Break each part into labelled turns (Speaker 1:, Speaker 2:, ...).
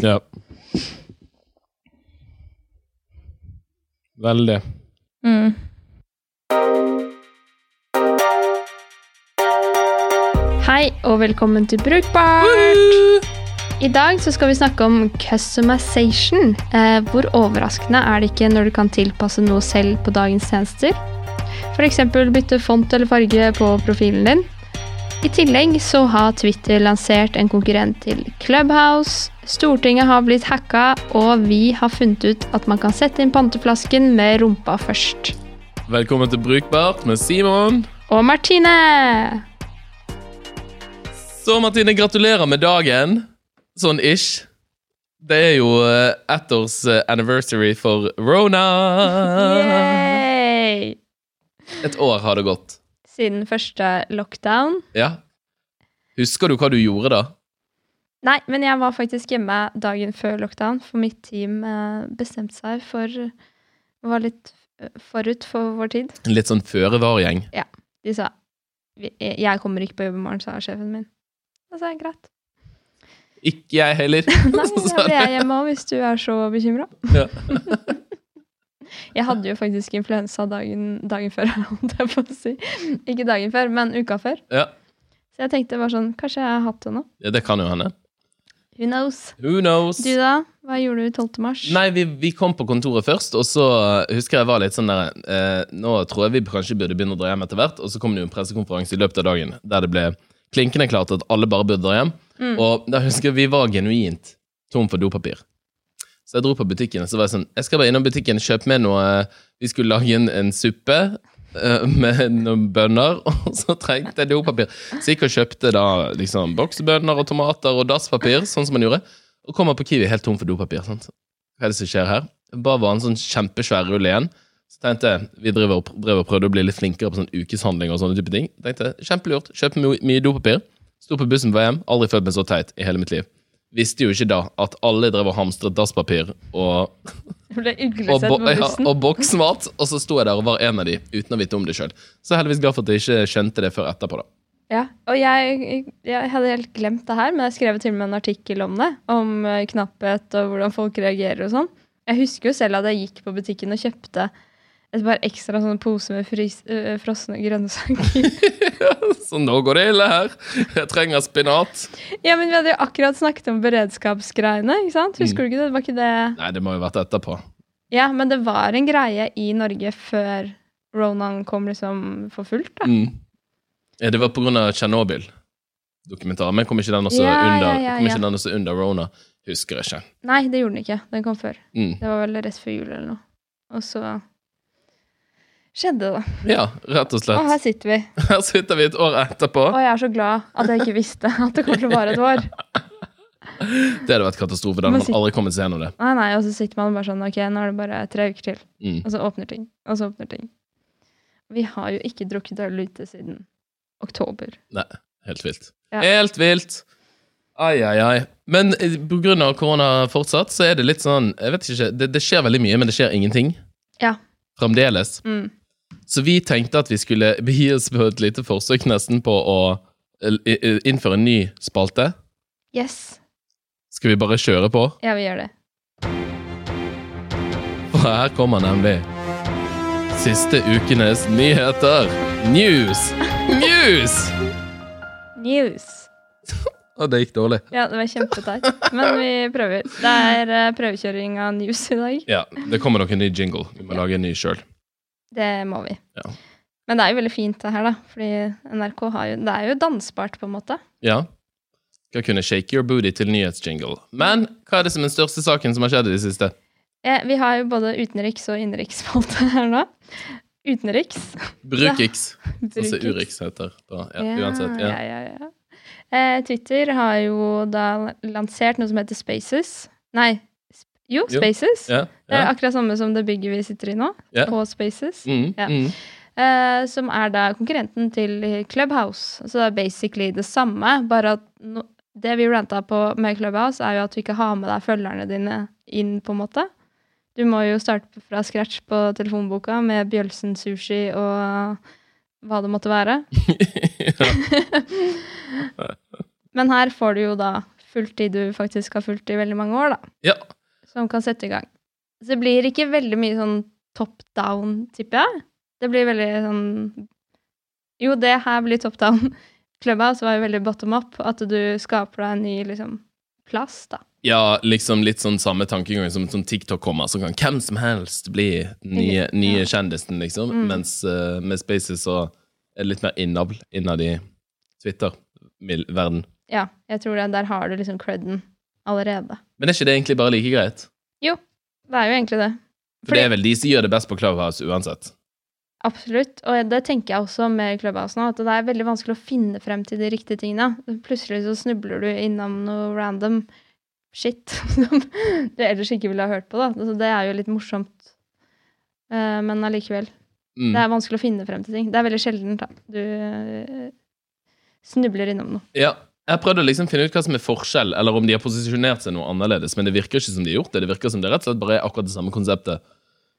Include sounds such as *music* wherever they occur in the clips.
Speaker 1: Ja. Veldig.
Speaker 2: Mm. Hei og velkommen til Brukbart! I dag så skal vi snakke om customization. Eh, hvor overraskende er det ikke når du kan tilpasse noe selv på dagens tjenester? F.eks. bytte font eller farge på profilen din. I tillegg så har Twitter lansert en konkurrent til Clubhouse. Stortinget har blitt hacka, og vi har funnet ut at man kan sette inn panteflasken med rumpa først.
Speaker 1: Velkommen til Brukbart med Simon.
Speaker 2: Og Martine!
Speaker 1: Så Martine, gratulerer med dagen. Sånn ish. Det er jo eh, ettårs eh, anniversary for Rona.
Speaker 2: Yay!
Speaker 1: Et år har det gått.
Speaker 2: Siden første lockdown.
Speaker 1: Ja. Husker du hva du gjorde da?
Speaker 2: Nei, men jeg var faktisk hjemme dagen før lockdown, for mitt team eh, bestemte seg for Var litt eh, forut for vår tid.
Speaker 1: En litt sånn føre-var-gjeng. Ja.
Speaker 2: De sa Jeg kommer ikke på jobb i morgen, sa sjefen min. Da sa jeg greit.
Speaker 1: Ikke jeg heller. *laughs*
Speaker 2: Nei, *laughs* da blir jeg hjemme hvis du er så bekymra. *laughs* Jeg hadde jo faktisk influensa dagen, dagen før, *laughs* holdt jeg på å si. Ikke dagen før, men uka før.
Speaker 1: Ja.
Speaker 2: Så jeg tenkte bare sånn Kanskje jeg har hatt det nå?
Speaker 1: ja, det kan jo hende.
Speaker 2: Who knows?
Speaker 1: Who knows?
Speaker 2: Du da? Hva gjorde du 12. mars?
Speaker 1: Nei, vi, vi kom på kontoret først, og så eh, husker jeg var litt sånn der eh, Nå tror jeg vi kanskje burde begynne å dra hjem etter hvert, og så kom det jo en pressekonferanse i løpet av dagen der det ble klinkende klart at alle bare burde dra hjem.
Speaker 2: Mm.
Speaker 1: Og da husker jeg vi var genuint tom for dopapir. Så jeg dro på butikken, og så var jeg sånn Jeg skal bare innom butikken, kjøpe med noe Vi skulle lage en, en suppe eh, *laughs* med noen bønner, *laughs* og så trengte jeg dopapir. Så jeg gikk og kjøpte da liksom boksebønner og tomater og dasspapir, sånn som man gjorde. Og kommer på Kiwi helt tom for dopapir. sant? Hva er det som skjer her? Det bare var en sånn kjempesvær rull igjen. Så tenkte jeg, Vi driver og, drev og prøvde å bli litt flinkere på sånn ukeshandling og sånne type ting. Tenkte, Kjempelurt. Kjøpe my mye dopapir. Sto på bussen på vei hjem. Aldri følt meg så teit i hele mitt liv. Visste jo ikke da at alle drev og hamstret dasspapir og, og, bo ja, og boksmat, og så sto jeg der og var en av de uten å vite om det sjøl. Så jeg er heldigvis glad for at jeg ikke skjønte det før etterpå. da.
Speaker 2: Ja, og jeg, jeg hadde helt glemt det her, men jeg skrev til og med en artikkel om det. Om eh, knapphet og hvordan folk reagerer og sånn. Jeg husker jo selv at jeg gikk på butikken og kjøpte et par ekstra sånne poser med frys, øh, frosne grønnsaker. *laughs*
Speaker 1: Så nå går det ille her. Jeg trenger spinat.
Speaker 2: ja, men vi hadde jo akkurat snakket om beredskapsgreiene, ikke sant? Husker
Speaker 1: Mm.
Speaker 2: du ikke det? Var ikke det
Speaker 1: Nei, det må jo vært etterpå.
Speaker 2: Ja, men det var en greie i Norge før Ronan kom liksom for fullt, da.
Speaker 1: Mm. Ja, det var på grunn av Tsjernobyl-dokumentaren. Men kom ikke den også
Speaker 2: Ja,
Speaker 1: under,
Speaker 2: ja, ja.
Speaker 1: den også under Rona? Husker jeg ikke.
Speaker 2: Nei, det gjorde den ikke. Den kom før.
Speaker 1: Mm.
Speaker 2: Det var vel rett før jul eller noe. Og så skjedde det.
Speaker 1: Ja, rett og slett.
Speaker 2: Og her sitter vi. *laughs*
Speaker 1: Her sitter vi et år etterpå.
Speaker 2: Og jeg er så glad at jeg ikke visste at det kommer til å vare et år. *laughs*
Speaker 1: Det hadde vært katastrofe. Da hadde
Speaker 2: Man
Speaker 1: aldri kommet seg gjennom det.
Speaker 2: Nei, nei, Og så sitter man bare sånn Ok, nå er det bare tre uker til.
Speaker 1: Mm.
Speaker 2: Og så åpner ting. Og så åpner ting. Vi har jo ikke drukket øl ute siden oktober.
Speaker 1: Nei, helt vilt.
Speaker 2: Ja.
Speaker 1: Helt vilt! Ai, ai, ai. Men pga. grunn av korona fortsatt, så er det litt sånn Jeg vet ikke, det, det skjer veldig mye, men det skjer ingenting.
Speaker 2: Ja.
Speaker 1: Fremdeles.
Speaker 2: Mm.
Speaker 1: Så vi tenkte at vi skulle begi oss på et lite forsøk nesten på å eh, innføre en ny spalte.
Speaker 2: Yes.
Speaker 1: Skal vi bare kjøre på?
Speaker 2: Ja, vi gjør det.
Speaker 1: For her kommer nemlig siste ukenes nyheter. News! News!
Speaker 2: News. *laughs*
Speaker 1: Og det gikk dårlig.
Speaker 2: Ja, det var kjempeteit. Men vi prøver. Det er eh, prøvekjøring av news i dag.
Speaker 1: Ja, det kommer nok en ny jingle. Vi må lage en ny sjøl.
Speaker 2: Det må vi.
Speaker 1: Ja.
Speaker 2: Men det er jo veldig fint det her, da. Fordi NRK har jo Det er jo dansbart, på en måte.
Speaker 1: Ja. Skal kunne shake your booty til nyhetsjingle. Men hva er det som er den største saken som har skjedd i det siste?
Speaker 2: Eh, vi har jo både utenriks- og innenriksspalte *laughs* her nå. Utenriks.
Speaker 1: Brukiks, *laughs* som. Urix heter. Da. Ja, uansett.
Speaker 2: Ja,
Speaker 1: Ja.
Speaker 2: ja, ja. Eh, Twitter har jo da lansert noe som heter Spaces. Nei, jo,
Speaker 1: Jo.
Speaker 2: Spaces.
Speaker 1: Ja,
Speaker 2: Det er akkurat samme som det bygget vi sitter i nå,
Speaker 1: Ja.
Speaker 2: på Spaces.
Speaker 1: Mm,
Speaker 2: Ja.
Speaker 1: mm.
Speaker 2: Uh, som er da konkurrenten til Clubhouse. Så det er basically det samme, bare at no det vi ranta på med Clubhouse, er jo at du ikke har med deg følgerne dine inn, på en måte. Du må jo starte fra scratch på telefonboka med Bjølsen sushi og hva det måtte være. *laughs* *laughs* Men her får du jo da fulltid du faktisk har fulgt i veldig mange år, da.
Speaker 1: Ja.
Speaker 2: Som kan sette i gang. Så det blir ikke veldig mye sånn top down, tipper jeg. Det blir veldig sånn Jo, det her blir top down. *laughs* Clubhouse var jo veldig bottom up. At du skaper deg en ny liksom, plass, da.
Speaker 1: Ja, liksom litt sånn samme tankegang som som TikTok kommer, så kan hvem som helst bli nye, nye kjendisen, liksom.
Speaker 2: Mm.
Speaker 1: Mens uh, med Spaces så er det litt mer innavl innad i Twitter-verden.
Speaker 2: Ja, jeg tror det. Der har du liksom creden allerede.
Speaker 1: Men er ikke det egentlig bare like greit?
Speaker 2: Jo, Det er jo egentlig det.
Speaker 1: For det er vel de som gjør det best på Clubhouse uansett.
Speaker 2: Absolutt. Og det tenker jeg også med Clubhouse nå, at det er veldig vanskelig å finne frem til de riktige tingene. Plutselig så snubler du innom noe random shit *laughs* som du ellers ikke ville ha hørt på, da. Så det er jo litt morsomt. Eh, Men allikevel.
Speaker 1: Mm.
Speaker 2: Det er vanskelig å finne frem til ting. Det er veldig sjeldent, da. Du eh, snubler innom noe.
Speaker 1: Ja, jeg prøvde å liksom finne ut hva som er forskjell, eller om de har posisjonert seg noe annerledes, men det virker ikke som de har gjort det. Det virker som det rett og slett bare er akkurat det samme konseptet.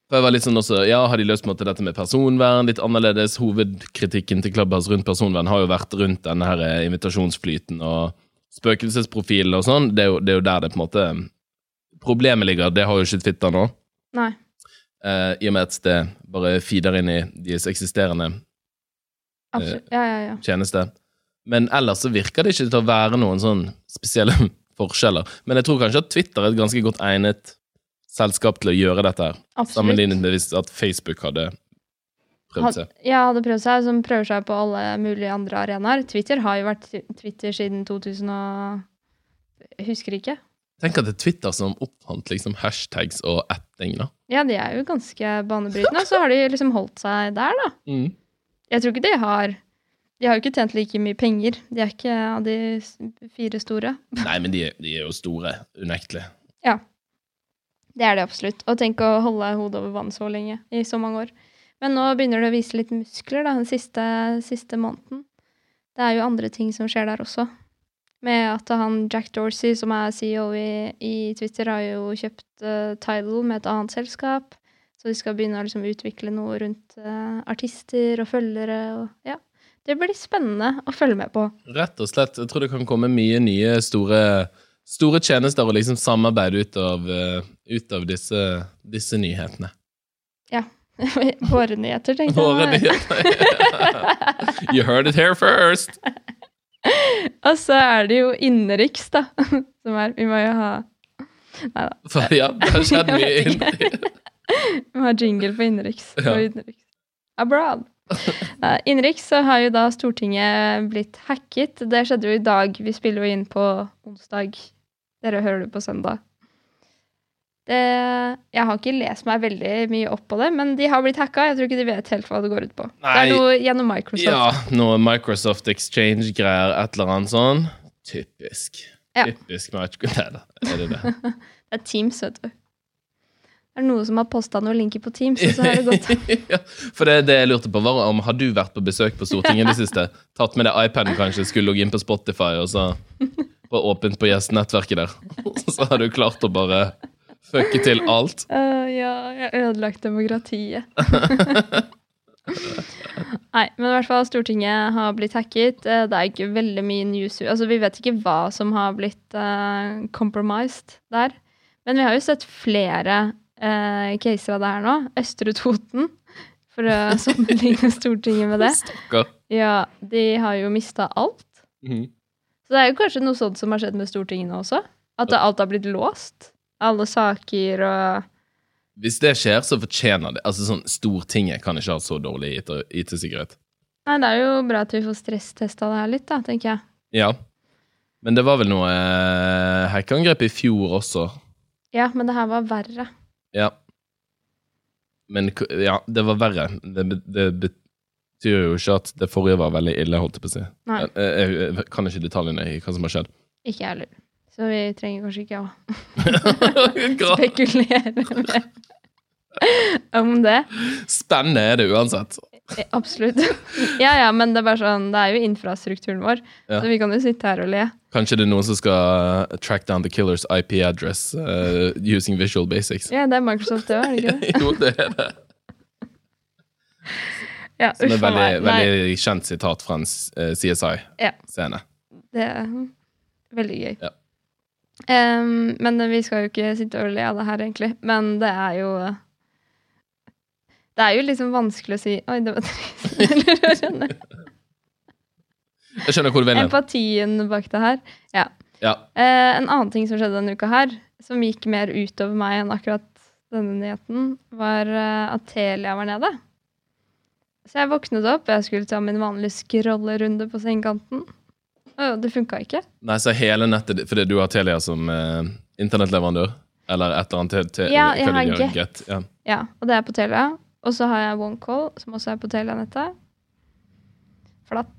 Speaker 1: For jeg var litt sånn også, ja, Har de løst på en måte dette med personvern litt annerledes? Hovedkritikken til Clubhouse rundt personvern har jo vært rundt denne her eh, invitasjonsflyten og spøkelsesprofilen og sånn. Det det er jo der det på en måte Problemet ligger. Det har jo ikke Twitter nå.
Speaker 2: Nei.
Speaker 1: eh, I og med at det bare feeder inn i deres eksisterende
Speaker 2: Absolutt. Ja, ja, ja.
Speaker 1: tjeneste. Men ellers så virker det ikke til å være noen sånn spesielle *laughs* forskjeller. Men jeg tror kanskje at Twitter er et ganske godt egnet selskap til å gjøre dette her. Sammenlignet med hvis at Facebook hadde prøvd seg.
Speaker 2: Ja, hadde prøvd seg, som prøver seg på alle mulige andre arenaer. Twitter har jo vært Twitter siden 2000 og husker ikke.
Speaker 1: Tenk at det er Twitter som oppfant liksom hashtags og atting, da.
Speaker 2: Ja, de er jo ganske banebrytende, så har de liksom holdt seg der, da. Jeg tror ikke de har De har jo ikke tjent like mye penger. De er ikke av de fire store. *laughs*
Speaker 1: Nei, men de, de er jo store, unektelig.
Speaker 2: Det er det absolutt. Og tenk å holde hodet over vann så lenge, i så mange år. Men nå begynner det å vise litt muskler, da, den siste, siste måneden. Det er jo andre ting som skjer der også. Med at han Jack Dorsey, som er CEO i, i Twitter, har jo kjøpt uh, Tidal med et annet selskap. Så de skal begynne å liksom utvikle noe rundt uh, artister og følgere og ja. Det blir spennende å følge med på.
Speaker 1: Rett og slett. Jeg tror det kan komme mye nye store, store tjenester og liksom samarbeid ut av, eh, ut av disse, disse nyhetene. *laughs*
Speaker 2: Våre nyheter, tenkte jeg. *laughs*
Speaker 1: Våre nyheter. *laughs* You heard it here first!
Speaker 2: Og så er det jo innenriks, da. Som er Vi må jo ha Nei da.
Speaker 1: For ja, det har skjedd mye innenriks.
Speaker 2: Vi må ha jingle på innenriks.
Speaker 1: Ja.
Speaker 2: Abroad. *laughs* Nei, Innenriks så har jo da Stortinget blitt hacket. Det skjedde jo i dag. Vi spiller jo inn på onsdag. Dere hører det på søndag. Det, jeg har ikke lest meg veldig mye opp på det, men de har blitt hacka. Jeg tror ikke de vet helt hva det går ut på. Det er noe gjennom Microsoft.
Speaker 1: Ja, noe Microsoft Exchange-greier, et eller annet sånn. Typisk.
Speaker 2: Ja.
Speaker 1: Typisk Microsoft. *laughs* Nei da, er det det? *laughs*
Speaker 2: Det er Teams, vet du. Det er noen som har posta noen linker på Teams, og så har det gått *laughs*
Speaker 1: ja, for det, det jeg lurte på var om Har du vært på besøk på Stortinget i det siste? Tatt med deg iPaden kanskje, skulle logge inn på Spotify og så var åpent på gjestenettverket der. *laughs* Så har du klart å bare fucke til alt.
Speaker 2: Uh, ja, jeg har ødelagt demokratiet. *laughs* Nei, men i hvert fall Stortinget har blitt hacket. Eh, Det er ikke veldig mye news. Altså, vi vet ikke hva som har blitt uh, compromised der. Men vi har jo sett flere uh, caser av det her nå. Østre Toten, for å *laughs* sammenligne Stortinget med det.
Speaker 1: Stakkar.
Speaker 2: Ja, de har jo mista alt.
Speaker 1: Mhm.
Speaker 2: Så det er jo kanskje noe sånt som har skjedd med Stortinget nå også? At alt har blitt låst? Alle saker og
Speaker 1: Hvis det skjer, så fortjener det Altså sånn, Stortinget kan ikke ha så dårlig IT IT-sikkerhet.
Speaker 2: Nei, det er jo bra at vi får stresstesta det her litt, da, tenker jeg.
Speaker 1: Ja. Men det var vel noe eh, hackeangrep i fjor også.
Speaker 2: Ja, men det her var verre.
Speaker 1: Ja. Men ja, det var verre. Det, det betyr jo ikke at det forrige var veldig ille, holdt jeg på å si.
Speaker 2: Nei.
Speaker 1: Jeg, jeg, jeg kan ikke detaljene i hva som har skjedd.
Speaker 2: Ikke jeg heller. Så vi trenger kanskje ikke å *laughs* spekulere mer om det.
Speaker 1: Spennende er det uansett.
Speaker 2: Eh, Absolutt. *laughs* Ja ja, men det er bare sånn, det er jo infrastrukturen vår,
Speaker 1: Ja.
Speaker 2: så vi kan jo sitte her og le.
Speaker 1: Kanskje det er noen som skal uh, track down the killer's IP address uh, using visual basics.
Speaker 2: Ja, det er Microsoft det, er det ikke *laughs* det?
Speaker 1: jo, det er det.
Speaker 2: Ja,
Speaker 1: Som er veldig, veldig kjent sitat fra en CSI-scene.
Speaker 2: Ja. det er veldig gøy.
Speaker 1: Ja.
Speaker 2: Um, men vi skal jo ikke sitte og le av det her, egentlig. Men det er jo Det er jo liksom vanskelig å si Oi, det var trist.
Speaker 1: Jeg skjønner hvor du vil.
Speaker 2: Empatien bak det her. Ja.
Speaker 1: Ja.
Speaker 2: Eh, en annen ting som skjedde denne uka her, som gikk mer utover meg enn akkurat denne nyheten, var eh, at Telia var nede. Så jeg våknet opp, jeg skulle ta min vanlige scrollerunde på sengekanten. Og det funka ikke.
Speaker 1: Nei, så hele nettet Fordi du har Telia som eh, internettleverandør? Eller et eller annet Te
Speaker 2: Ja, jeg har Get.
Speaker 1: Ja.
Speaker 2: Ja, og det er på Telia. Og så har jeg OneCall, som også er på Telia-nettet. Flatt.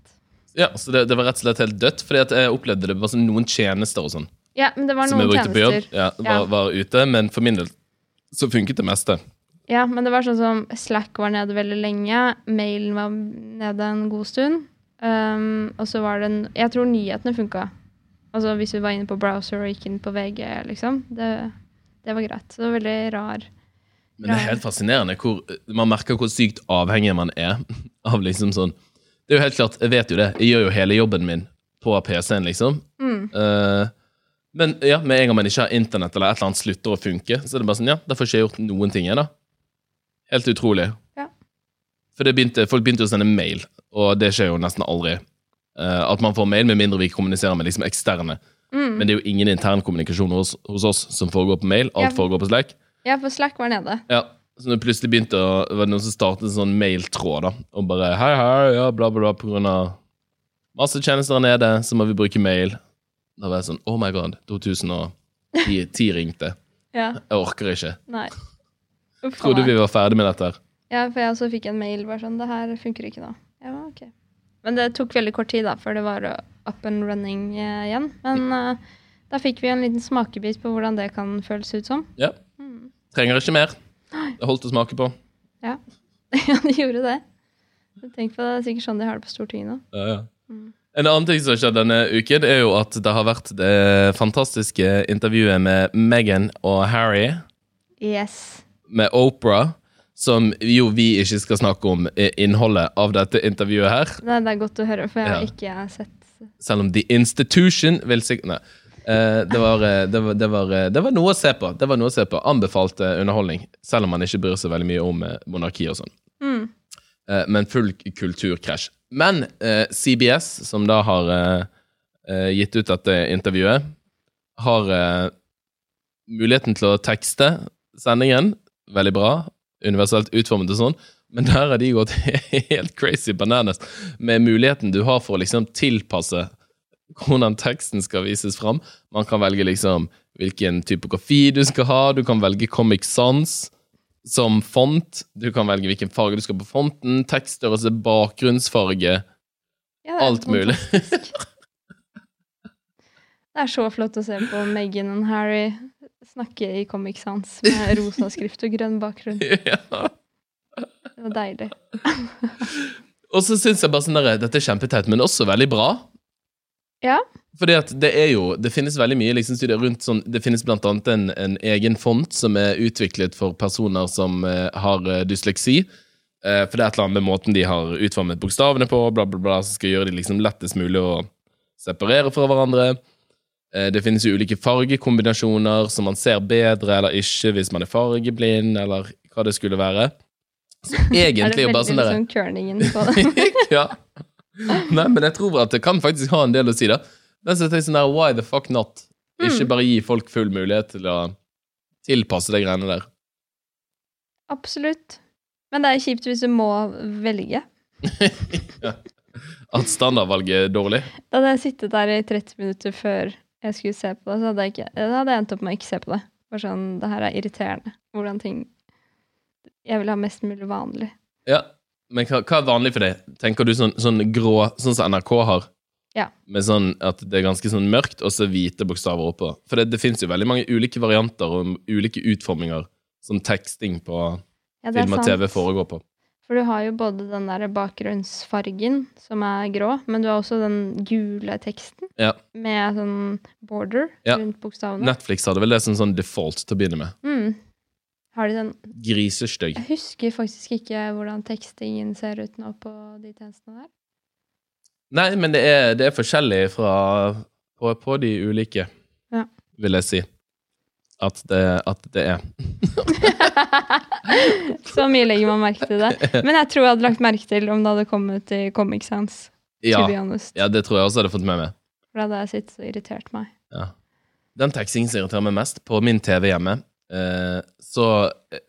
Speaker 1: ja, så det, det var rett og slett helt dødt, fordi at jeg opplevde det var sånn noen tjenester og sånn
Speaker 2: Ja, men det var noen tjenester.
Speaker 1: ja, var, var ute, men for min del så funket det meste.
Speaker 2: Ja, men det var sånn som Slack var nede veldig lenge. Mailen var nede en god stund. Um, og så var det en Jeg tror nyhetene funka. Altså hvis vi var inne på browser og gikk inn på VG, liksom. Det, det var greit. Så det var veldig rar.
Speaker 1: Men det er helt fascinerende hvor man merker hvor sykt avhengig man er *laughs* av liksom sånn Det er jo helt klart, jeg vet jo det, jeg gjør jo hele jobben min på PC-en, liksom.
Speaker 2: Mm.
Speaker 1: Uh, men ja, med en gang man ikke har internett eller et eller annet slutter å funke, så er det bare sånn, ja, får ikke jeg gjort noen ting, jeg, da. Helt utrolig.
Speaker 2: Ja.
Speaker 1: For det begynte, folk begynte å sende mail, og det skjer jo nesten aldri. Uh, at man får mail, med mindre vi kommuniserer med liksom eksterne.
Speaker 2: Mm.
Speaker 1: Men det er jo ingen intern kommunikasjon hos, hos oss som foregår på mail. Alt
Speaker 2: Ja.
Speaker 1: foregår på Slack.
Speaker 2: Ja, for Slack var nede.
Speaker 1: Ja, så det plutselig begynte å, var det noen som startet en sånn mailtråd da, og bare hei, hei, ja, bla, bla, bla, på grunn av masse tjenester er nede, så må vi bruke mail. Da var jeg sånn, oh my god, 2010 ringte.
Speaker 2: Ja,
Speaker 1: Jeg orker ikke.
Speaker 2: nei. Uff
Speaker 1: Trodde vi var ferdig med dette her.
Speaker 2: Ja, for jeg også fikk en mail bare sånn Det her funker ikke nå. Ja, ok. Men det tok veldig kort tid, da, før det var up and running uh, igjen. Men uh, da fikk vi en liten smakebit på hvordan det kan føles ut som.
Speaker 1: Ja.
Speaker 2: Mm.
Speaker 1: Trenger ikke mer. Det holdt å smake på.
Speaker 2: Ja, *laughs* ja de gjorde det. Tenk på det, er sikkert sånn de har det på Stortinget nå.
Speaker 1: Ja, ja.
Speaker 2: Mm.
Speaker 1: En annen ting som har skjedd denne uken, er jo at det har vært det fantastiske intervjuet med Meghan og Harry.
Speaker 2: Yes.
Speaker 1: med Oprah, som jo vi ikke skal snakke om innholdet av dette intervjuet her.
Speaker 2: Nei, det er godt å høre, for jeg har
Speaker 1: Ja.
Speaker 2: ikke sett
Speaker 1: Selv om The Institution vil sikkert. Eh, det, var, eh, det, var, det, var, eh, det var noe å se på. Det var noe å se på. Anbefalt eh, underholdning. Selv om man ikke bryr seg veldig mye om eh, monarki og sånn.
Speaker 2: mm.
Speaker 1: Eh, men full kulturkrasj. Men eh, CBS, som da har eh, eh, gitt ut dette intervjuet, har eh, muligheten til å tekste sendingen. Veldig bra. Universelt utformet og sånn. Men der har de gått *laughs* helt crazy bananas med muligheten du har for å liksom tilpasse hvordan teksten skal vises fram. Man kan velge liksom hvilken typografi du skal ha. Du kan velge Comic Sans som font. Du kan velge hvilken farge du skal på fonten. Tekststørrelse, bakgrunnsfarge.
Speaker 2: ja,
Speaker 1: Alt mulig. *laughs*
Speaker 2: Det er så flott å se på Meghan og Harry snakke i Comic Sans med rosa skrift og grønn bakgrunn. *laughs*
Speaker 1: ja.
Speaker 2: Det var deilig.
Speaker 1: Og så syns jeg bare sånn der, dette er kjempeteit, men også veldig bra.
Speaker 2: Ja.
Speaker 1: Fordi at det er jo Det finnes veldig mye liksom, studier rundt sånn Det finnes blant annet en, en egen font som er utviklet for personer som eh, har eh, dysleksi. Eh, for det er et eller annet med måten de har utformet bokstavene på, bla, bla, bla, som skal gjøre de liksom lettest mulig å separere fra hverandre. Eh, det finnes jo ulike fargekombinasjoner som man ser bedre eller ikke hvis man er fargeblind, eller hva det skulle være. Så *laughs* egentlig
Speaker 2: veldig
Speaker 1: bare sånn derre
Speaker 2: kerningen på det? *laughs*
Speaker 1: ja. *laughs* Nei, men jeg tror at det kan faktisk ha en del å si, da. Men så tenker jeg sånn der, why the fuck not? Ikke
Speaker 2: Mm.
Speaker 1: bare gi folk full mulighet til å tilpasse de greiene der.
Speaker 2: Absolutt. Men det er kjipt hvis du må velge. *laughs*
Speaker 1: At standardvalget er dårlig.
Speaker 2: Da hadde jeg sittet der i 30 minutter før jeg skulle se på det, så hadde jeg, ikke, da hadde jeg endt opp med å ikke se på det. Bare sånn, det her er irriterende. Hvordan ting Jeg vil ha mest mulig vanlig.
Speaker 1: Ja, Men hva, hva er vanlig for deg? Tenker du sånn, sånn grå, sånn som NRK har?
Speaker 2: Ja.
Speaker 1: Med sånn at det er ganske sånn mørkt, og så hvite bokstaver oppå. For det, det fins jo veldig mange ulike varianter og ulike utforminger som teksting på
Speaker 2: Ja,
Speaker 1: film og. TV foregår på.
Speaker 2: For du har jo både den der bakgrunnsfargen, som er grå, men du har også den gule teksten
Speaker 1: Ja.
Speaker 2: med sånn border rundt bokstavene.
Speaker 1: Netflix hadde vel det som sånn default til å begynne med.
Speaker 2: Mm. Har de den
Speaker 1: Grisestøy.
Speaker 2: Jeg husker faktisk ikke hvordan tekstingen ser ut nå på de tjenestene der.
Speaker 1: Nei, men det er, det er forskjellig fra på, på de ulike.
Speaker 2: Ja.
Speaker 1: vil jeg si. At det, at det er. *laughs*
Speaker 2: Så mye legger man merke til det. Men jeg tror jeg hadde lagt merke til om det hadde kommet i Comic Sans.
Speaker 1: Ja, ja, det tror jeg også hadde fått med meg.
Speaker 2: For da hadde jeg sittet og irritert meg.
Speaker 1: Ja. Den tekstingen som irriterer meg mest på min TV hjemme, eh, så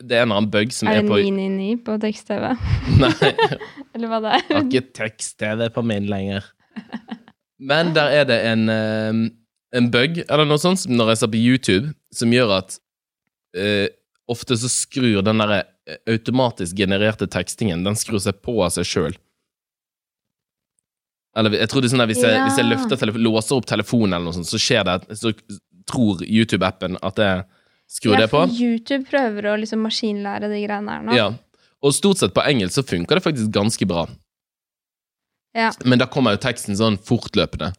Speaker 1: det er en annen bug som
Speaker 2: Er
Speaker 1: er,
Speaker 2: det
Speaker 1: på
Speaker 2: 999 på tekst-TV? *laughs*
Speaker 1: Nei, *laughs*
Speaker 2: Eller hva det er?
Speaker 1: har ikke tekst-TV på min lenger. Men der er det en, uh, en bug, eller noe sånt, som når jeg ser på YouTube, som gjør at uh, ofte så skrur den der eh, automatisk genererte tekstingen Den skrur seg på av seg sjøl. Eller jeg tror det er sånn at hvis jeg,
Speaker 2: Ja.
Speaker 1: hvis jeg løfter låser opp telefonen, eller noe sånt, så skjer det Så tror YouTube-appen at jeg skrur
Speaker 2: Ja,
Speaker 1: det på.
Speaker 2: YouTube prøver å liksom maskinlære de greiene her nå.
Speaker 1: Ja. Og stort sett på engelsk så funker det faktisk ganske bra.
Speaker 2: Ja.
Speaker 1: Men da kommer jo teksten sånn fortløpende.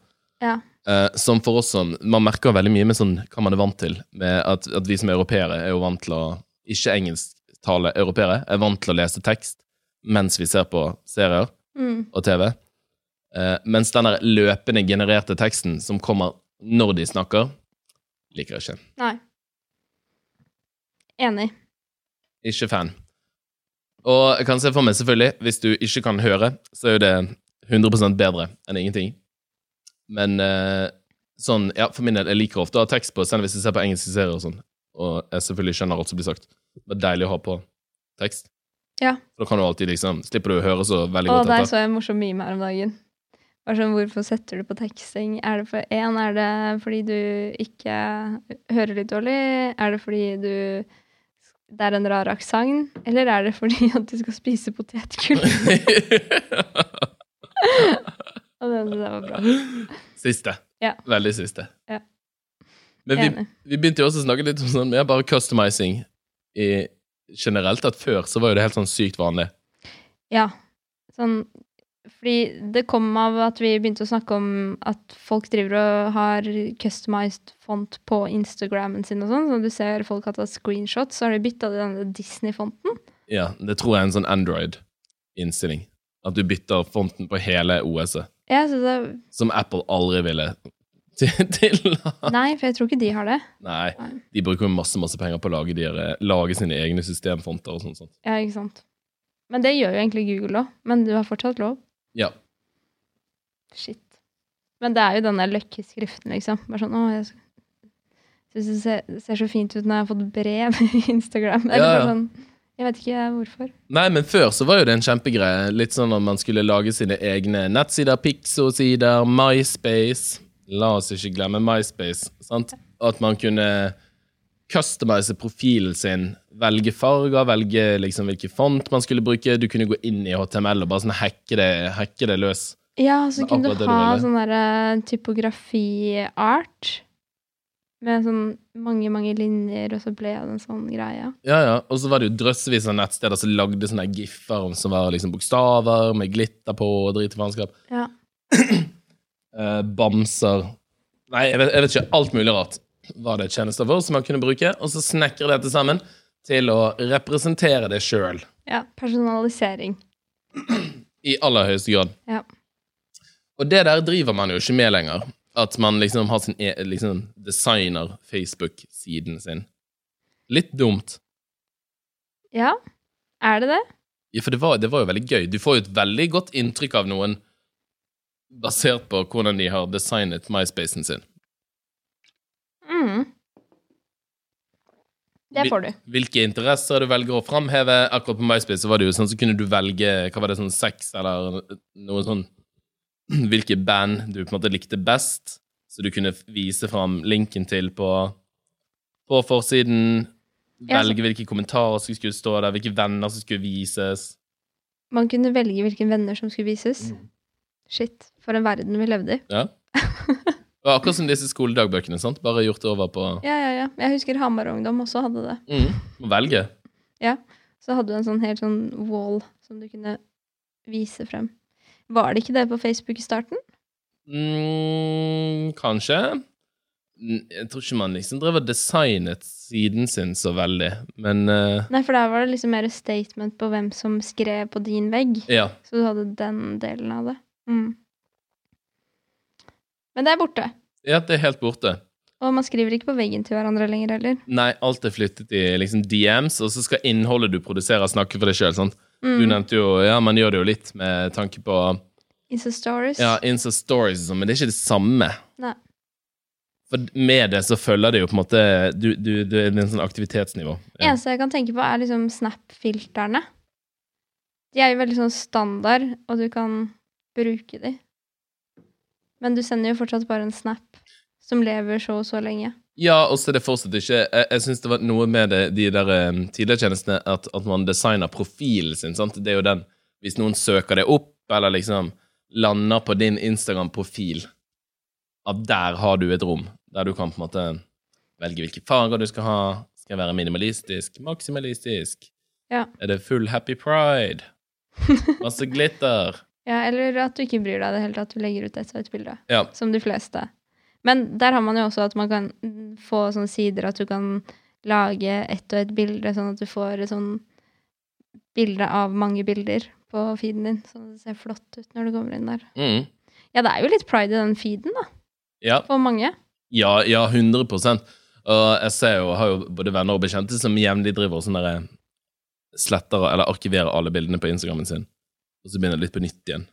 Speaker 2: Ja.
Speaker 1: Eh, som for oss som Man merker veldig mye med sånn hva man er vant til. Med at, at vi som europeere er jo vant til å Ikke engelsktale europeere er vant til å lese tekst mens vi ser på serier
Speaker 2: Mm.
Speaker 1: og TV. Eh, mens den løpende genererte teksten som kommer når de snakker, liker jeg ikke.
Speaker 2: Nei. Enig.
Speaker 1: Ikke fan. Og jeg kan se for meg, selvfølgelig, hvis du ikke kan høre, så er jo det 100% bedre enn ingenting. Men uh, sånn, ja, for min del, jeg liker ofte å ha tekst på, selv hvis jeg ser på engelske serier og sånn. Og jeg selvfølgelig skjønner alt som blir sagt. Det er deilig å ha på tekst.
Speaker 2: Ja.
Speaker 1: Da kan du alltid liksom Slipper du å høre så veldig godt
Speaker 2: der
Speaker 1: etter.
Speaker 2: så jeg en morsom meme her om dagen. Bare sånn, Hvorfor setter du på teksting? Er det for én, er det fordi du ikke hører litt dårlig? Er det fordi du det er en rar aksent? Eller er det fordi at du skal spise potetgull? *laughs* Og det synes jeg var bra.
Speaker 1: siste.
Speaker 2: Ja.
Speaker 1: Veldig siste.
Speaker 2: Ja.
Speaker 1: Men vi, vi begynte jo også å snakke litt om sånn mer bare customizing i, generelt. At før så var jo det helt sånn sykt vanlig.
Speaker 2: Ja. Sånn Fordi det kom av at vi begynte å snakke om at folk driver og har customized font på Instagrammen sin og sånn. Så du ser folk har tatt screenshots, så har de bytta denne Disney-fonten.
Speaker 1: Ja, det tror jeg er en sånn Android-innstilling. At du bytter fonten på hele OS-et.
Speaker 2: Ja, så det,
Speaker 1: Som Apple aldri ville *laughs* til. til.
Speaker 2: nei, for jeg tror ikke de har det.
Speaker 1: Nei, de bruker jo masse masse penger på å lage, de, lage sine egne systemfonter og sånt. sånt.
Speaker 2: Ja, ikke sant. Men det gjør jo egentlig Google òg. Men du har fortsatt lov.
Speaker 1: Ja.
Speaker 2: Shit. Men det er jo denne løkkeskriften, liksom. Bare sånn, å, jeg syns det ser, ser så fint ut når jeg har fått brev *laughs* i Instagram. Eller
Speaker 1: Ja, ja.
Speaker 2: sånn, jeg vet ikke hvorfor.
Speaker 1: Nei, men før så var jo det en kjempegreie. Litt sånn at man skulle lage sine egne nettsider, Pixo-sider, MySpace. La oss ikke glemme MySpace. sant? At man kunne customize profilen sin, velge farger, velge liksom hvilken font man skulle bruke. Du kunne gå inn i HTML og bare sånn hacke det, hacke det løs.
Speaker 2: Ja, så kunne du ha sånn derre typografi-art. Med sånn mange, mange linjer, og så ble det en sånn greie.
Speaker 1: Ja, ja. Og så var det jo drøssevis av nettsteder som lagde sånne giffer som var liksom bokstaver med glitter på og drit i faenskap.
Speaker 2: Ja. *clears throat*
Speaker 1: Eh, bamser Nei, jeg vet, jeg vet ikke. Alt mulig rart var det tjenester for som man kunne bruke, og så snekre dette sammen til å representere det sjøl.
Speaker 2: ja. Personalisering.
Speaker 1: I aller høyeste grad.
Speaker 2: Ja.
Speaker 1: Og det der driver man jo ikke med lenger. At man liksom har sin e liksom designer Facebook-siden sin. Litt dumt.
Speaker 2: ja. Er det det?
Speaker 1: Ja, for det var, det var jo veldig gøy. Du får jo et veldig godt inntrykk av noen basert på hvordan de har designet MySpacen sin.
Speaker 2: Mm. Det får du.
Speaker 1: Hvilke interesser du velger å framheve. Akkurat på MySpace så var det jo sånn, så kunne du velge hva var det, sånn seks eller noe sånn *clears throat* Hvilke band du på en måte likte best, så du kunne vise fram linken til på, på forsiden. Velge hvilke kommentarer som skulle stå der, hvilke venner som skulle vises.
Speaker 2: Man kunne velge hvilke venner som skulle vises.
Speaker 1: Mm.
Speaker 2: Shit, for en verden vi levde i.
Speaker 1: Ja. *laughs* Det var akkurat som disse skoledagbøkene, sant? bare gjort over på
Speaker 2: Ja, ja, ja. Jeg husker Hamar Ungdom også hadde det.
Speaker 1: mm. Å velge.
Speaker 2: Så hadde du en sånn helt sånn wall som du kunne vise frem. Var det ikke det på Facebook i starten?
Speaker 1: Mm, kanskje. Jeg tror ikke man liksom drev og designet siden sin så veldig, men uh,
Speaker 2: Nei, for der var det liksom mer statement på hvem som skrev på din vegg.
Speaker 1: ja.
Speaker 2: Så du hadde den delen av det. Mm. Men det er borte.
Speaker 1: ja, det er helt borte.
Speaker 2: Og man skriver ikke på veggen til hverandre lenger heller.
Speaker 1: Nei, alt er flyttet i liksom DMs, og så skal innholdet du produserer, snakke for deg sjøl. Du
Speaker 2: Mm.
Speaker 1: nevnte jo Ja, man gjør det jo litt med tanke på
Speaker 2: Insta Stories.
Speaker 1: ja, Insta Stories sånn, men det er ikke det samme.
Speaker 2: Nei.
Speaker 1: For med det så følger det jo på en måte du, du, Det er en sånn aktivitetsnivå. Ja.
Speaker 2: Eneste jeg kan tenke på, er liksom Snap-filterne. De er jo veldig sånn standard, og du kan bruke de. Men du sender jo fortsatt bare en snap som lever så og så lenge.
Speaker 1: Ja, og så det fortsatt ikke Jeg, jeg syns det var noe med det, de der um, tidligere tjenestene at, at man designer profilen sin. sant? Det er jo den Hvis noen søker det opp, eller liksom lander på din Instagram-profil, at der har du et rom der du kan på en måte velge hvilke farger du skal ha. Skal jeg være minimalistisk? Maksimalistisk?
Speaker 2: Ja.
Speaker 1: Er det full happy pride? *laughs* Masse glitter?
Speaker 2: Ja, eller at du ikke bryr deg i det hele tatt. Du legger ut et og et bilde.
Speaker 1: Ja.
Speaker 2: Som de fleste. Men der har man jo også at man kan få sånne sider at du kan lage ett og ett bilde, sånn at du får et sånn bilde av mange bilder på feeden din. Sånn at det ser flott ut når du kommer inn der.
Speaker 1: Mm.
Speaker 2: Ja, det er jo litt pride i den feeden, da.
Speaker 1: Ja.
Speaker 2: For mange.
Speaker 1: Ja, ja, 100 Og jeg ser jo, har jo både venner og bekjente som jevnlig driver og sånn derre sletter eller arkiverer alle bildene på Instagrammen sin, og så begynner det litt på nytt igjen.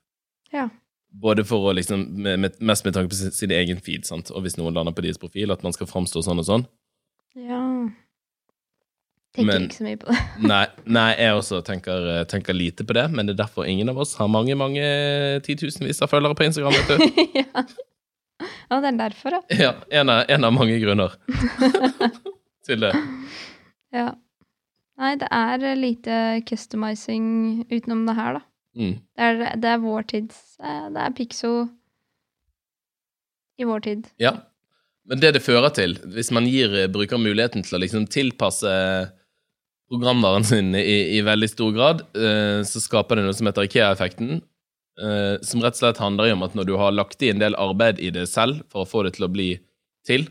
Speaker 2: Ja.
Speaker 1: Både for å liksom, med, med, mest med tanke på sin, sin egen feed, sant? og hvis noen lander på deres profil, at man skal framstå sånn og sånn.
Speaker 2: Ja. Tenker
Speaker 1: Men-
Speaker 2: ikke så mye på det.
Speaker 1: Nei, nei jeg også tenker, tenker lite på det, men det er derfor ingen av oss har mange mange titusenvis av følgere på Instagram. vet du. *laughs*
Speaker 2: ja. ja, det er derfor, ja.
Speaker 1: Ja, en av, en av mange grunner *laughs* til det.
Speaker 2: ja. Nei, det er lite customizing utenom det her, da.
Speaker 1: Mm.
Speaker 2: Det er, det er vår tids eh, Det er Pixo i vår tid.
Speaker 1: Ja. Men det det fører til, hvis man gir eh, brukeren muligheten til å liksom tilpasse programvaren sin i, i veldig stor grad, eh, så skaper det noe som heter IKEA-effekten. Som rett og slett handler om at når du har lagt i en del arbeid i det selv for å få det til å bli til,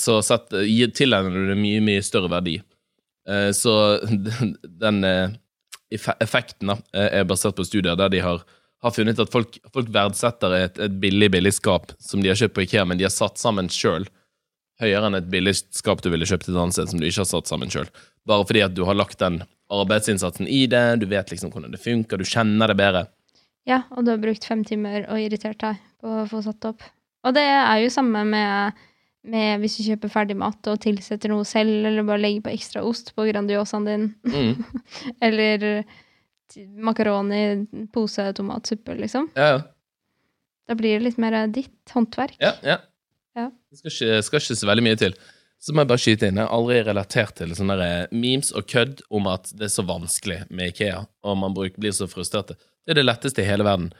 Speaker 1: så sett, tilegner du det mye, mye større verdi. Så *laughs* den effekten eh, er basert på studier der de har har funnet at folk, folk verdsetter et, et billig billig skap som de har kjøpt på Ikea, men de har satt sammen sjøl, høyere enn et billig skap du ville kjøpt et annet sted som du ikke har satt sammen sjøl. Bare fordi at du har lagt den arbeidsinnsatsen i det, du vet liksom hvordan det funker, du kjenner det bedre.
Speaker 2: Ja, og du har brukt fem timer og irritert deg på å få satt opp. Og det er jo samme med, med hvis du kjøper ferdig mat og tilsetter noe selv, eller bare legger på ekstra ost på Grandiosaen din,
Speaker 1: Mm. *laughs*
Speaker 2: eller makaroni, pose tomatsuppe, liksom.
Speaker 1: Ja, ja.
Speaker 2: Da blir det litt mer ditt håndverk.
Speaker 1: Ja, ja.
Speaker 2: Ja.
Speaker 1: Det skal ikke, skal ikke så veldig mye til. Så må jeg bare skyte inn. Jeg har aldri relatert til sånne memes og kødd om at det er så vanskelig med Ikea, og man blir så frustrert. Det er det letteste i hele verden.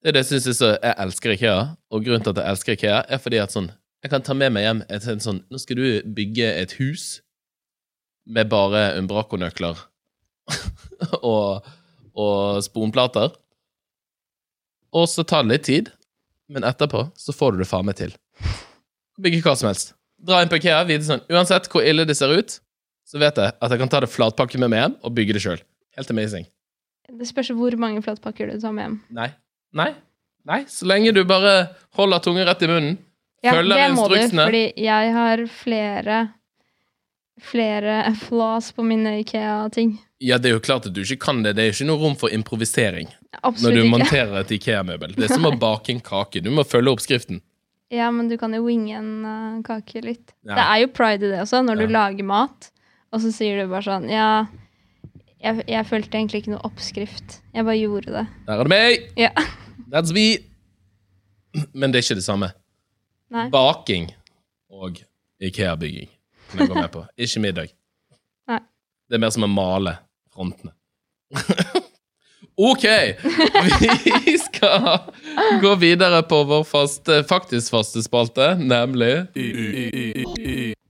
Speaker 1: Det er det jeg så Jeg elsker Ikea, og grunnen til at jeg elsker Ikea, er fordi at sånn Jeg kan ta med meg hjem et en sånn Nå skal du bygge et hus med bare Umbraco-nøkler *laughs* og, og sponplater. Og så tar det litt tid, men etterpå så får du det faen meg til. Bygge hva som helst. Dra inn på Ikea, vite sånn Uansett hvor ille det ser ut, så vet jeg at jeg kan ta det flatpakke med meg hjem og bygge det sjøl. Helt amazing.
Speaker 2: Det spørs hvor mange flatpakker du tar med hjem.
Speaker 1: Nei. Nei. Nei. Så lenge du bare holder tunga rett i munnen,
Speaker 2: Ja,
Speaker 1: følger
Speaker 2: det må du, fordi jeg har flere flere flaws på mine Ikea-ting.
Speaker 1: Ja, det er jo klart at du ikke kan det. Det er ikke noe rom for improvisering når du
Speaker 2: ikke.
Speaker 1: monterer et Ikea-møbel. Det er som å *laughs* bake en kake. Du må følge oppskriften.
Speaker 2: Ja, men du kan jo winge en eh, kake litt.
Speaker 1: Ja.
Speaker 2: Det er jo pride i det også, når
Speaker 1: Ja.
Speaker 2: du lager mat, og så sier du bare sånn Ja, jeg, jeg følte egentlig ikke noe oppskrift. Jeg bare gjorde det.
Speaker 1: Der er det meg!
Speaker 2: Ja.
Speaker 1: That's me! Men det er ikke det samme.
Speaker 2: Nei.
Speaker 1: Baking og Ikea-bygging kan jeg gå med på. Ikke middag.
Speaker 2: Nei.
Speaker 1: Det er mer som å male frontene. OK! Vi skal gå videre på vår faste, faktisk faste spalte, nemlig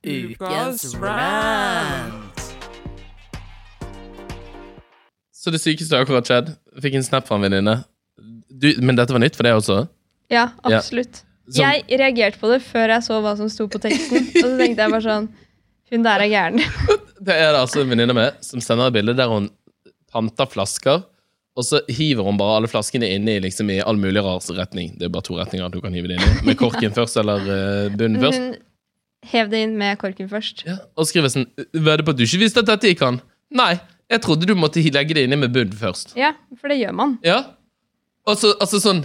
Speaker 3: Ukas rant.
Speaker 1: Så det sykeste har akkurat skjedd. Fikk en snap fra en venninne. Men dette var nytt for deg også?
Speaker 2: Ja,
Speaker 1: Ja. Som-
Speaker 2: Jeg reagerte på det før jeg så hva som sto på teksten, og så tenkte jeg bare sånn Hun der er gæren. *laughs*
Speaker 1: Det er det altså en venninne med som sender et bilde der hun panter flasker, og så hiver hun bare alle flaskene inn i, liksom, i all mulig rar retning. Det er bare to retninger du kan hive det inn i. Med korken først eller uh, bunnen først.
Speaker 2: Hun Hev det inn med korken først.
Speaker 1: Ja. Og skriver sånn Vedder på at du ikke visste at dette gikk an? Nei, jeg trodde du måtte legge det inni med bunn først.
Speaker 2: Ja, for det gjør man.
Speaker 1: Ja. Altså, altså sånn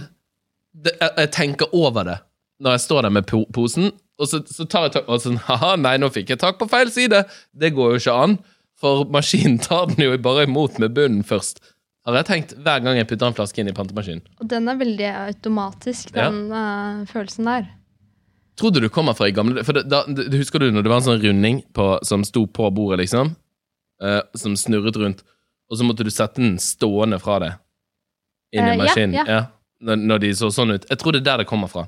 Speaker 1: det, jeg, jeg tenker over det når jeg står der med po posen, og så, så tar jeg tak og sånn Haha, nei, nå fikk jeg tak på feil side. Det går jo ikke an, for maskinen tar den jo bare imot med bunnen først. Har jeg tenkt hver gang jeg putter en flaske inn i pantemaskinen.
Speaker 2: Og den er veldig automatisk,
Speaker 1: Ja.
Speaker 2: den eh, følelsen der.
Speaker 1: Tror du du kommer fra i gamle For da, da, Husker du når det var en sånn runding på, som sto på bordet, liksom? Uh, som snurret rundt, og så måtte du sette den stående fra deg inn i
Speaker 2: ja,
Speaker 1: maskinen?
Speaker 2: ja.
Speaker 1: Når, når de så sånn ut. Jeg tror det er der det kommer fra.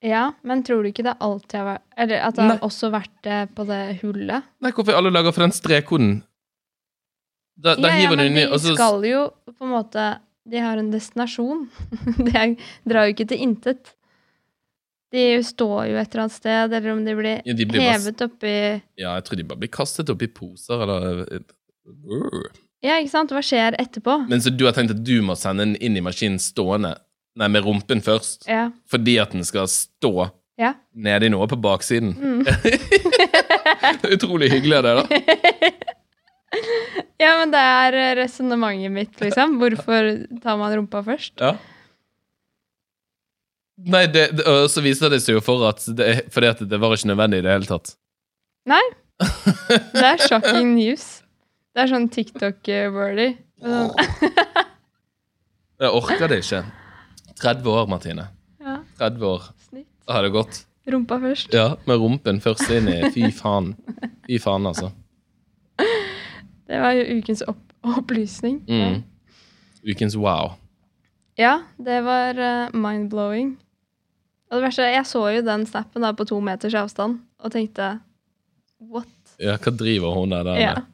Speaker 2: Ja, men tror du ikke det alltid har vært Eller at det
Speaker 1: Nei.
Speaker 2: har også vært det på det hullet?
Speaker 1: Nei, hvorfor alle lager for den strekkoden? Da, da
Speaker 2: ja, ja,
Speaker 1: hiver du den i,
Speaker 2: de
Speaker 1: og så
Speaker 2: skal jo på en måte De har en destinasjon. *laughs* de drar jo ikke til intet. De står jo et eller annet sted, eller om de blir,
Speaker 1: Ja, de blir
Speaker 2: hevet oppi
Speaker 1: Ja, jeg tror de bare blir kastet opp i poser, eller
Speaker 2: Ja, ikke sant? Hva skjer etterpå?
Speaker 1: Men så du har tenkt at du må sende den inn i maskinen stående? Nei, med rumpen først?
Speaker 2: Ja.
Speaker 1: Fordi at den skal stå
Speaker 2: ja.
Speaker 1: nede i noe på baksiden?
Speaker 2: Mm. *laughs*
Speaker 1: Utrolig hyggelig av det, da. *laughs*
Speaker 2: Ja, men det er eh, resonnementet mitt, liksom. Hvorfor tar man rumpa først?
Speaker 1: Ja. Nei, det, det, så viser det seg jo for at det, fordi at det var ikke nødvendig i det hele tatt.
Speaker 2: Nei. *laughs* Det er shocking news. Det er sånn TikTok-wordy.
Speaker 1: Jeg orker det ikke. 30 år, Martine.
Speaker 2: Ja,
Speaker 1: 30 år
Speaker 2: snitt.
Speaker 1: har det gått.
Speaker 2: Rumpa først.
Speaker 1: Ja, med rumpen først inn i Fy faen. Fy faen, altså.
Speaker 2: Det var jo ukens opp opplysning.
Speaker 1: Mm. Ukens wow.
Speaker 2: Ja, det var uh, mind-blowing. Og det verste, jeg så jo den snappen da på to meters avstand og tenkte what?
Speaker 1: Ja, hva driver hun der, der
Speaker 2: Ja. *laughs*
Speaker 1: med?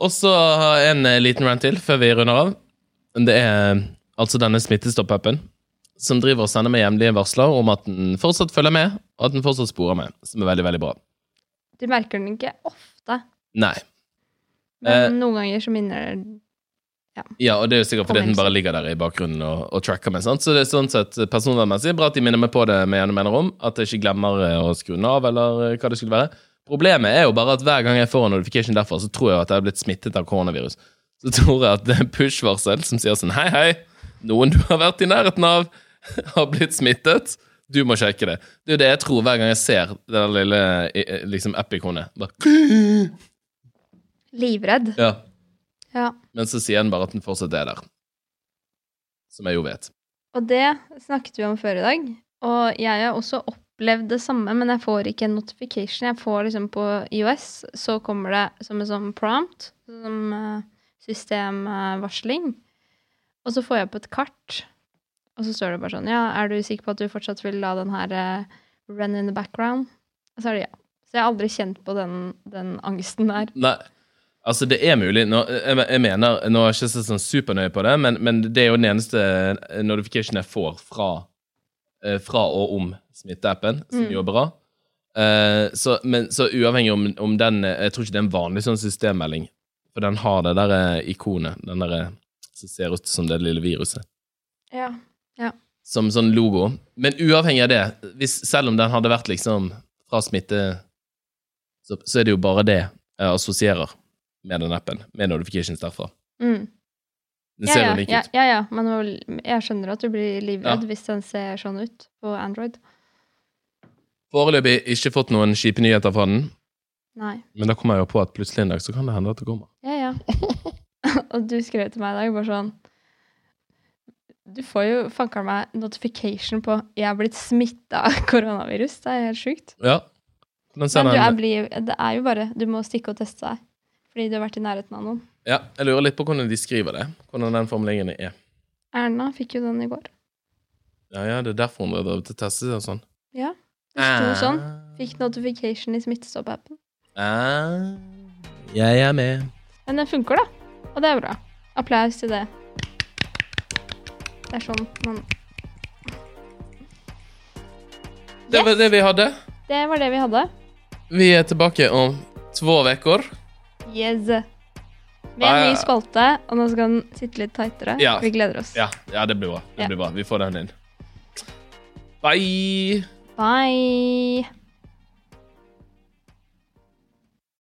Speaker 1: Og så en eh, liten rant til før vi runder av. Det er eh, altså denne Smittestopp-appen som driver og sender meg jevnlige varsler om at den fortsatt følger med, og at den fortsatt sporer med, som er veldig, veldig bra.
Speaker 2: Du merker den ikke ofte,
Speaker 1: Nei.
Speaker 2: men
Speaker 1: Eh.
Speaker 2: noen ganger så minner
Speaker 1: Ja, og det er jo sikkert fordi den bare ligger der i bakgrunnen og, og tracker meg. Sant? Så det er sånn sett personvernmessig bra at de minner meg på det med gjennom om, at jeg ikke glemmer eh, å skru den av, eller eh, hva det skulle være. Problemet er jo bare at hver gang jeg får en notification derfra, så tror jeg at jeg har blitt smittet av koronavirus. Så tror jeg at det er push-varsel som sier sånn Hei, hei, noen du har vært i nærheten av, *laughs* har blitt smittet. Du må sjekke det. Det er jo det jeg tror hver gang jeg ser det lille liksom, app-ikonet. *laughs*
Speaker 2: Livredd.
Speaker 1: Ja.
Speaker 2: Ja.
Speaker 1: Men så sier den bare at den fortsatt er der. Som jeg jo vet.
Speaker 2: Og det snakket vi om før i dag. Og jeg er også opplevd det samme, men jeg får ikke en notification. Jeg får liksom på IOS, så kommer det som en sånn prompt, som eh, systemvarsling. Og så får jeg opp et kart, og så står det bare sånn Ja, er du sikker på at du fortsatt vil la den her eh, run in the background? Og så er det ja. Så jeg har aldri kjent på den, den angsten der.
Speaker 1: Nei, altså det er mulig. Nå, jeg, jeg mener, nå er jeg ikke så sånn supernøye på det, men, men det er jo den eneste notification jeg får fra, fra og om smitteappen, som
Speaker 2: Mm.
Speaker 1: jo er bra. Eh, så, men, så uavhengig om, om den eh, Jeg tror ikke det er en vanlig sånn systemmelding, for den har det der eh, ikonet, den der eh, som ser ut som det lille viruset,
Speaker 2: Ja.
Speaker 1: som sånn logo. Men uavhengig av det, hvis, selv om den hadde vært liksom fra smitte, så, så er det jo bare det jeg assosierer med den appen, med notifications derfra.
Speaker 2: Mm.
Speaker 1: Den
Speaker 2: Ja,
Speaker 1: ser
Speaker 2: ja,
Speaker 1: ja, lik
Speaker 2: ja,
Speaker 1: ut.
Speaker 2: ja, ja, men jeg skjønner at du blir livredd hvis den ser sånn ut på Android.
Speaker 1: Foreløpig ikke fått noen kjipe nyheter fra den,
Speaker 2: Nei.
Speaker 1: men da kommer jeg jo på at plutselig en dag så kan det hende at det kommer.
Speaker 2: Ja, ja. *laughs* og du skrev til meg i dag bare sånn Du får jo fanker meg notification på 'jeg er blitt smitta av *laughs* koronavirus'. Det er helt sjukt.
Speaker 1: Ja. Men,
Speaker 2: Men du er, blir, det er jo bare Du må stikke og teste deg. Fordi du har vært i nærheten av noen.
Speaker 1: ja, jeg lurer litt på hvordan de skriver det. Hvordan den formuleringen er.
Speaker 2: Erna fikk jo den i går.
Speaker 1: Ja, ja, det er derfor hun drev til å teste og sånn.
Speaker 2: Ja. Det sto sånn.
Speaker 1: Ah.
Speaker 2: Fikk notification i Smittestopp-appen.
Speaker 1: Ah, jeg er med.
Speaker 2: Men den funker, da. Og det er bra. Applaus til det. Det er sånn man
Speaker 1: Det var det vi hadde.
Speaker 2: Det var det vi hadde.
Speaker 1: Vi er tilbake om to uker.
Speaker 2: Yes. Med
Speaker 1: Ah,
Speaker 2: en ny spalte, og nå skal den sitte litt tightere.
Speaker 1: Ja.
Speaker 2: Vi gleder oss.
Speaker 1: Ja, ja, det blir bra. Det blir bra. Vi får den inn. Bye!
Speaker 2: Bye!